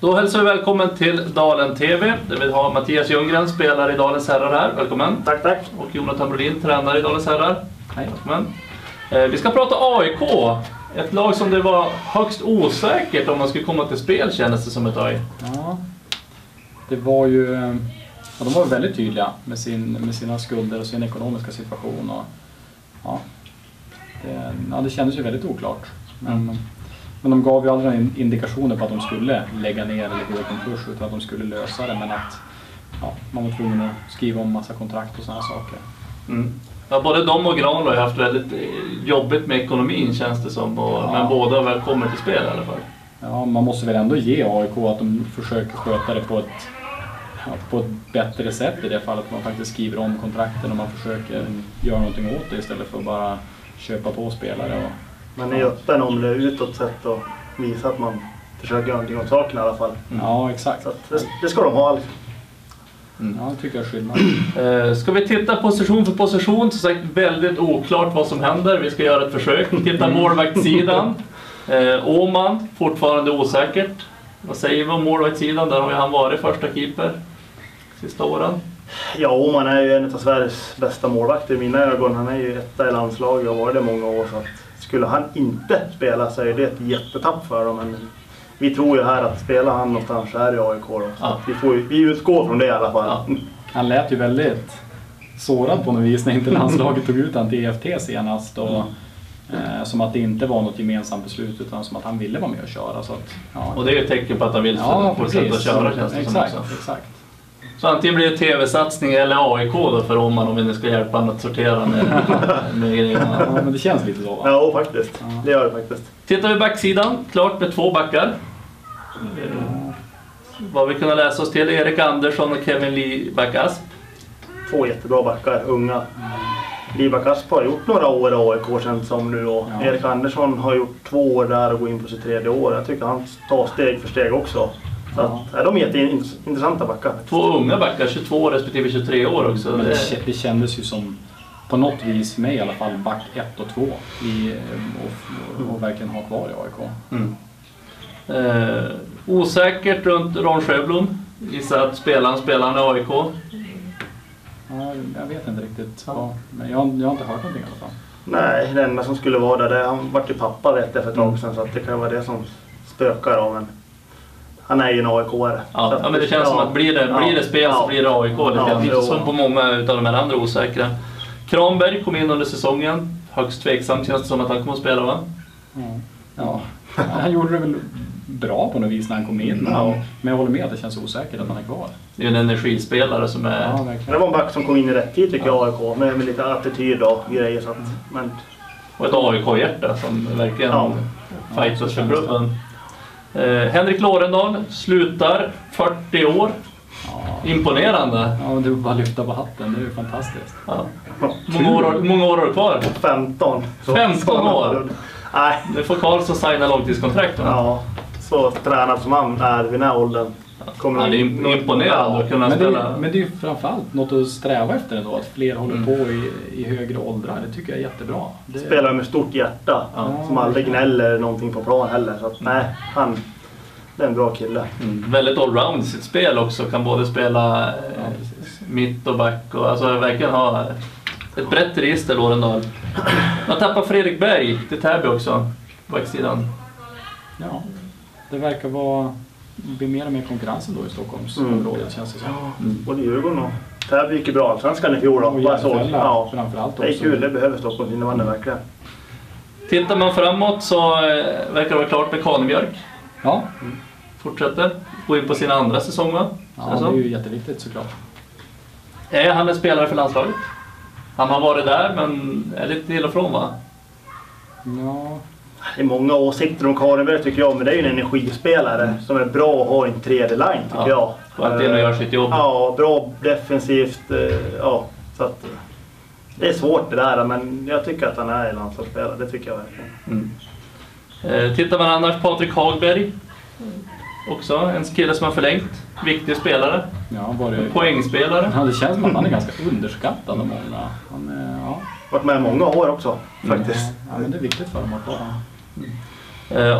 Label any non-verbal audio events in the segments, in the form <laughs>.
Då hälsar vi välkommen till Dalen TV där vi har Mattias Ljunggren, spelare i Dalens Herrar här. Välkommen! Tack, tack. Och Jonathan Brolin, tränare i Dalens Herrar. Hej. Välkommen! Eh, Vi ska prata AIK. Ett lag som det var högst osäkert om man skulle komma till spel kändes det som ett tag. Ja, det var ju... Ja, de var väldigt tydliga med, sin, med sina skulder och sin ekonomiska situation. Och, ja, det, ja, det kändes ju väldigt oklart. Men, men de gav ju aldrig några in- indikationer på att de skulle lägga ner eller gå i konkurs utan att de skulle lösa det. Men att ja, man var tvungen att skriva om massa kontrakt och sådana saker. Mm. Ja, både de och Granlund har haft väldigt eh, jobbigt med ekonomin känns det som. Och, Ja. Men båda väl kommer till spel i alla fall. Ja, man måste väl ändå ge AIK att de försöker sköta det på ett, ja, på ett bättre sätt i det fallet. Man faktiskt skriver om kontrakten och man försöker göra någonting åt det istället för att bara köpa på spelare. Och, Man är öppen om det utåt sett och visar att man försöker göra någonting åt saken i alla fall. Ja, exakt. Så det, det ska de ha. Liksom. Ja, det tycker jag är skillnad. <clears throat> Eh, Ska vi titta position för position? Som sagt väldigt oklart vad som händer. Vi ska göra ett försök. Titta målvaktssidan. <laughs> Eh, Åman, fortfarande osäkert. Vad säger vi om målvaktssidan? Där har ju han varit första keeper sista åren. Ja, Åman är ju en av Sveriges bästa målvakter i mina ögon. Han är ju etta i landslaget och har varit det många år. Så att skulle han inte spela så är det ett jättetapp för dem. Men vi tror ju här att spelar han någonstans så är det AIK. Då. Så Ja. vi, får ju, vi utgår från det i alla fall. Ja. Han lät ju väldigt sårad på något vis när inte landslaget tog ut honom till EFT senast. Och, eh, som att det inte var något gemensamt beslut utan som att han ville vara med och köra. Så att, ja. Och det är ju ett tecken på att han vill ja, fortsätta precis. köra känns det som exakt, också. exakt. Så antingen blir det TV-satsning eller AIK då för Åman om vi nu ska hjälpa honom att sortera med, <laughs> med grejerna. Ja, men det känns lite så va? Ja, faktiskt. Ja. Det gör det faktiskt. Tittar vi backsidan, klart med två backar. Eh, Vad vi kunnat läsa oss till Erik Andersson och Kevin Lee Backasp. Två jättebra backar, unga. Liba Kasp har gjort några år i AIK känns som nu och Ja. Erik Andersson har gjort två år där och går in på sitt tredje år. Jag tycker han tar steg för steg också. Så Ja. att, de är jätteintressanta backar. Två unga backar, 22 respektive 23 år också. Men det, Det- kä- det kändes ju som, på något vis för mig i alla fall, back 1 och 2 i, och, och verkligen ha kvar i AIK. Mm. Eh, osäkert runt Ron Sjöblom. Gissar att spelaren spelar i AIK. Ja, jag vet inte riktigt. Ja. Men jag, jag har inte hört någonting i alla fall. Nej, det enda som skulle vara där, det, han vart ju pappa vet jag för ett Mm. tag sedan så att det kan vara det som spökar då. Men han är ju en AIK-are. Ja, ja, men det känns som att blir det, blir det spel så Ja. blir det AIK. Det Ja, som på många utav de här andra osäkra. Kranberg kom in under säsongen. Högst tveksamt känns det som att han kommer att spela va? Ja. Han gjorde det väl bra på något vis när han kom in. Ja. Men jag håller med att det känns osäkert att han är kvar. Det är en energispelare som är... Ja, det var en back som kom in i rätt tid tycker jag AIK med, med lite attityd och grejer. Så att, men Och ett AIK-hjärta som verkligen Ja. fightas för klubben. Eh, Henrik Lorendal slutar 40 år. Ja. Imponerande. Ja, är bara lyfta på hatten. Det är ju fantastiskt. Ja. Många år, många år har du kvar? 15. Så, 15 år? Nej, Nu får Karlsson signa långtidskontrakt. Ja, så tränad som han är vid den här åldern. Ja, det är im- imponerande att kunna Men det, spela. är, men det är ju framförallt något att sträva efter ändå. Att fler håller Mm. på i, i högre åldrar. Det tycker jag är jättebra. Det, Spelar med stort hjärta. Ja. Som aldrig gnäller någonting på plan heller. Så att, nej, han det är en bra kille. Mm. Väldigt allround i sitt spel också. Kan både spela eh, Ja, precis. mitt och back och alltså verkligen ha ett brett register Lorendal. Man tappar Fredrik Berg till Täby också. Backsidan. Ja, det verkar vara bli mer och mer konkurrens då i Stockholmsområdet känns det som. Mm. Både Djurgården och Täby gick ju bra Allsvenskan i fjol. Och. Järfälla Ja. framförallt Det är också. kul, det behöver Stockholms innebandy verkligen. Tittar man framåt så eh, verkar det vara klart med Kanebjörk. Ja, Fortsätter. Går in på sin andra säsong va? ja det är ju jätteviktigt såklart. Är han en spelare för landslaget? Han har varit där men är lite till och från va? Ja, Det är många åsikter om Karenberg tycker jag, men det är ju en energispelare som är bra att ha i en tredje line tycker Ja, jag. in och gör sitt jobb. Ja, bra defensivt. eh, Ja, så att, eh, det är svårt det där, men jag tycker att han är en landslagsspelare. Det tycker jag verkligen. Mm. Eh, tittar man annars Patrik Hagberg. Också en kille som har förlängt. Viktig spelare. ja var det, Poängspelare. ja, det känns som att han är ganska underskattad av många. Han är, ja, Varit med många år också faktiskt. ja, men det är viktigt för dem att vara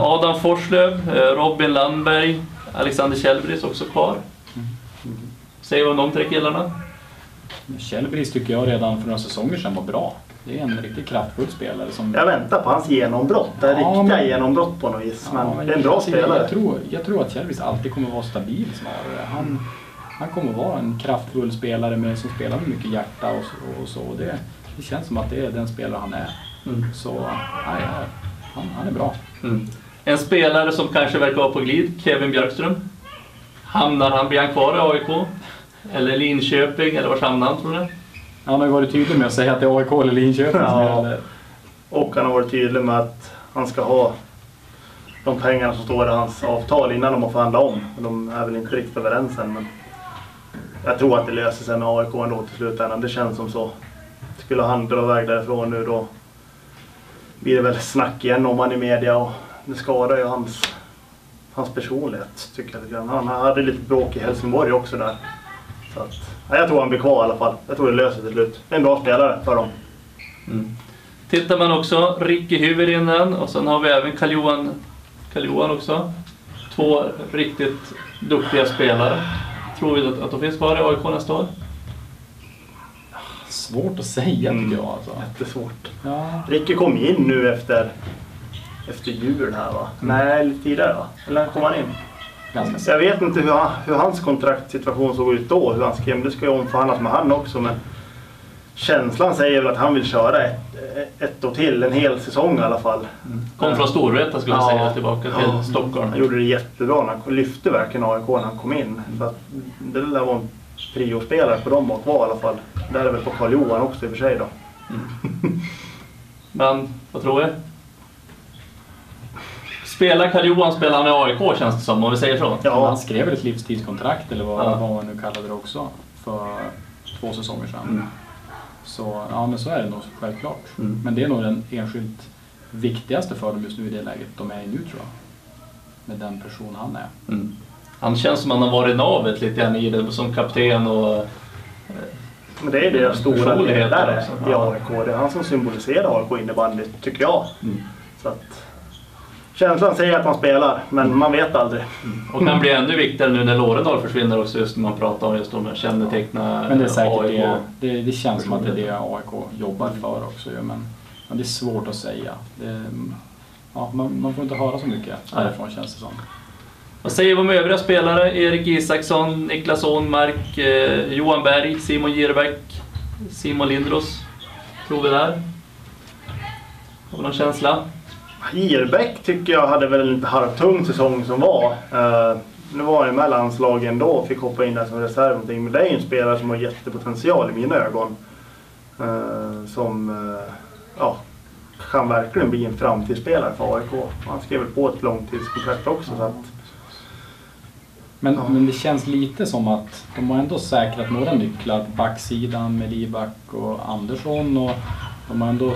Adam Forslöv, eh, Robin Landberg, Alexander Kjellbris också kvar. Säger vad om de tre killarna? Kjellbris tycker jag redan för några säsonger sedan var bra. Det är en riktigt kraftfull spelare som... Jag väntar på hans genombrott. Det Ja, riktiga men- genombrott på något vis. Men Ja, det är en bra spelare. Jag tror, jag tror att Kjellbris alltid kommer vara stabil snarare. Han, han kommer vara en kraftfull spelare med, som spelar med mycket hjärta och, så- och så. Och Det, det känns som att det är den spelare han är. Mm. Så nej, ja, han, han är bra. Mm. En spelare som kanske verkar vara på glid, Kevin Björkström. Hamnar han, blir han kvar i AIK? Eller Linköping, eller var hamnar han tror du? Han har ju varit tydlig med att säga att det är AIK eller Linköping Ja. gäller. Och han har varit tydlig med att han ska ha de pengarna som står i hans avtal innan de har förhandlat om. De är väl inte riktigt överens än men jag tror att det löser sig med AIK ändå till slutändan. Det känns som så. Skulle han dra iväg därifrån nu då blir det väl snack igen om han i media och det skadar ju hans, hans personlighet tycker jag lite grann. Han hade lite bråk i Helsingborg också där. Så att, ja, jag tror han blir kvar i alla fall. Jag tror det löser sig till slut. Det är en bra spelare för dem. Mm. Tittar man också, Ricky Hyvärinen och sen har vi även Karl-Johan Karl-Johan också. Två riktigt duktiga spelare. Tror vi att, att de finns kvar i AIK nästa år? Svårt att säga Mm. tycker jag. Alltså. Jättesvårt. Ja, Ricky kom in nu efter, efter jul här va? Nej, lite tidigare va? Eller kom han in? ganska Så jag vet inte hur, han, hur hans kontraktsituation såg ut då, hur han skrev. Det ska ju omförhandlas med han också men känslan säger väl att han vill köra ett, ett år till, en hel säsong i alla fall. Kom från Storvreta skulle jag Ja. säga, tillbaka till Ja. Stockholm. Han gjorde det jättebra, han lyfte verkligen AIK när han kom in. Så att det där var en priospelare på dem att vara i alla fall. Där är väl på Karl-Johan också i och för sig då. <laughs> Men, vad tror vi? Spelar Karl-Johan spelar han i AIK känns det som, om vi säger så. Ja, Han skrev väl ett livstidskontrakt eller vad, Ja. vad man nu kallade det också för två säsonger sedan. Mm. Så ja, men så är det nog självklart. Mm. Men det är nog den enskilt viktigaste för dem just nu i det läget de är i nu tror jag. Med den person han är. Mm. Han känns som han har varit navet lite grann i det som kapten och... men det är deras stora Personlighet ledare också. i Ja. AIK. Det är han som symboliserar AIK innebandy, tycker jag. Mm. Så att, känslan säger att han spelar, men man vet aldrig. Och kan bli ännu viktigare nu när Lorendal försvinner också, just när man pratar om just de här känneteckna Men det är säkert AIK. det, det, det känns som att det är det AIK jobbar för också men, men det är svårt att säga. Det, ja, man, man får inte höra så mycket därifrån känns det som. Vad säger vi om övriga spelare? Erik Isaksson, Niklas Ånmark, eh, Johan Berg, Simon Girbeck, Simon Lindros. Tror vi där? Har vi någon känsla? Girbeck tycker jag hade väl en lite halvtung säsong som var. Eh, nu var han ju med landslagen då och fick hoppa in där som reserv. Men det är ju en spelare som har jättepotential i mina ögon. Eh, som eh, ja, kan verkligen bli en framtidsspelare för AIK. Han skrev väl på ett långtidskontrakt också. Så att, men, Ja. men det känns lite som att de har ändå säkrat några nycklar på backsidan med Livak och Andersson. Och de har ändå,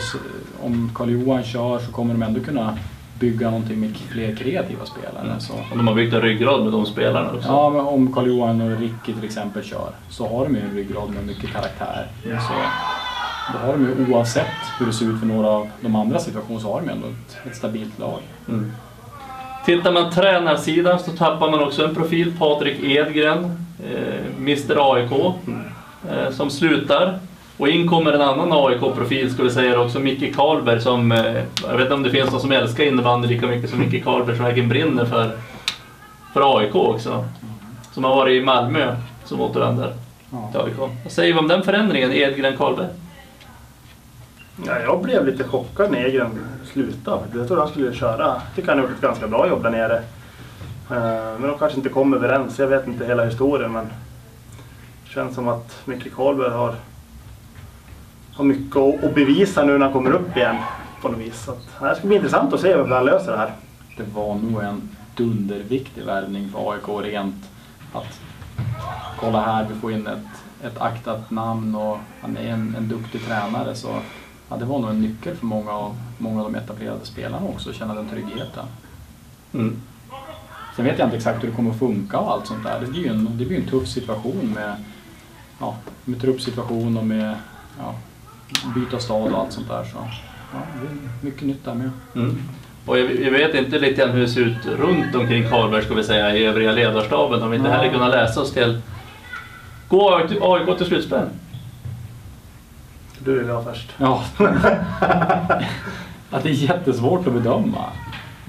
om Karl-Johan kör så kommer de ändå kunna bygga någonting med fler kreativa spelare. Så. Och de har byggt en ryggrad med de spelarna också. Ja, men om Karl-Johan och Ricky till exempel kör så har de ju en ryggrad med mycket karaktär. Så då har de ju oavsett hur det ser ut för några av de andra situationerna så har de ju ändå ett, ett stabilt lag. Mm. Tittar man tränarsidan så tappar man också en profil, Patrik Edgren, eh, Mr AIK, eh, som slutar. Och in kommer en annan AIK-profil skulle jag säga också, Micke Karlberg som, eh, jag vet inte om det finns någon som älskar innebandy lika mycket som Micke Karlberg som verkligen brinner för, för AIK också. Som har varit i Malmö, som återvänder till. AIK. Vad säger vi om den förändringen, Edgren-Karlberg? Ja, jag blev lite chockad när Egren slutade. Jag trodde han skulle köra. Jag tycker han har gjort ett ganska bra jobb där nere. Eh, men de kanske inte kom överens. Jag vet inte hela historien men det känns som att Micke Karlberg har, har mycket att att bevisa nu när han kommer upp igen på något vis. Så att, det ska bli intressant att se hur han löser det här. Det var nog en dunderviktig värvning för AIK rent att kolla här, vi får in ett, ett aktat namn och han är en, en duktig tränare. Så ja, det var nog en nyckel för många av, många av de etablerade spelarna också, att känna den tryggheten. Mm. Sen vet jag inte exakt hur det kommer att funka och allt sånt där. Det blir ju en, det blir en tuff situation med, ja, med truppsituation och med ja, byta stad och allt sånt där. Så, ja, det blir mycket nytt där med. Mm. Och jag, jag vet inte lite grann hur det ser ut runt omkring Karlberg ska vi säga i övriga ledarstaben. De inte Nej. heller kunnat läsa oss till. Gå AIK till slutspel? Du vill ha först. Ja. att det är jättesvårt att bedöma.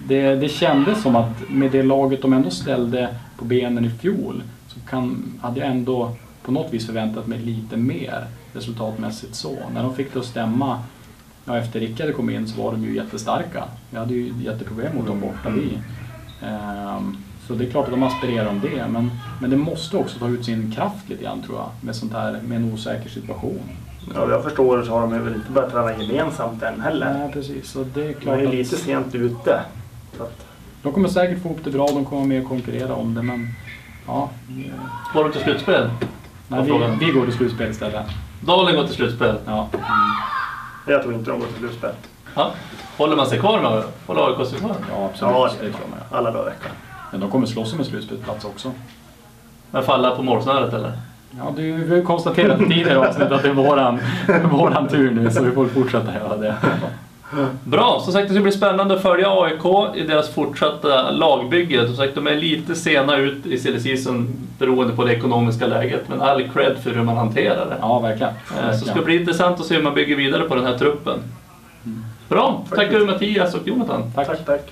Det, det kändes som att med det laget de ändå ställde på benen i fjol så kan, hade jag ändå på något vis förväntat mig lite mer resultatmässigt så. När de fick det att stämma ja, efter Rickard kom in så var de ju jättestarka. Vi hade ju jätteproblem mot dem borta vi. Ehm, så det är klart att de aspirerar om det men, men det måste också ta ut sin kraft lite grann tror jag med sånt här med en osäker situation. Ja, vad jag förstår så har de väl inte börjat träna gemensamt än heller. Nej precis, så det är De klart är att lite sent ute. Så att, de kommer säkert få ihop det bra, de kommer med och konkurrera om det men ja, Går de till slutspel? nej, vi, vi går till slutspel istället. Dalen går till slutspel. Ja. jag tror inte de går till slutspel. Ja. Håller man sig kvar med Håller AIK sig kvar? Ja absolut, Ja, det tror jag. Alla dagar i veckan. Men de kommer slåss om en slutspelsplats också. Men falla på målsnöret eller? Ja, du, i tidigare avsnitt att det är våran, våran tur nu så vi får fortsätta göra det. Bra, som sagt det ska bli spännande att följa AIK i deras fortsatta lagbygge. Som sagt de är lite sena ut i silly season beroende på det ekonomiska läget. Men all cred för hur man hanterar det. Ja, verkligen. Eh, Så det ska bli intressant att se hur man bygger vidare på den här truppen. Bra, tackar du Mattias och Jonathan. Tack. tack. tack.